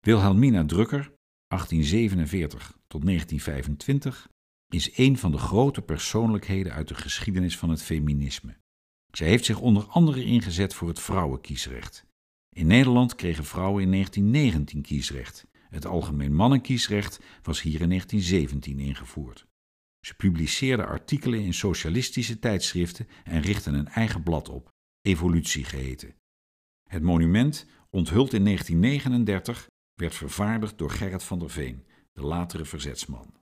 Wilhelmina Drucker, 1847 tot 1925, is een van de grote persoonlijkheden uit de geschiedenis van het feminisme. Zij heeft zich onder andere ingezet voor het vrouwenkiesrecht. In Nederland kregen vrouwen in 1919 kiesrecht. Het algemeen mannenkiesrecht was hier in 1917 ingevoerd. Ze publiceerde artikelen in socialistische tijdschriften en richtte een eigen blad op, Evolutie geheten. Het monument, onthuld in 1939, werd vervaardigd door Gerrit van der Veen, de latere verzetsman.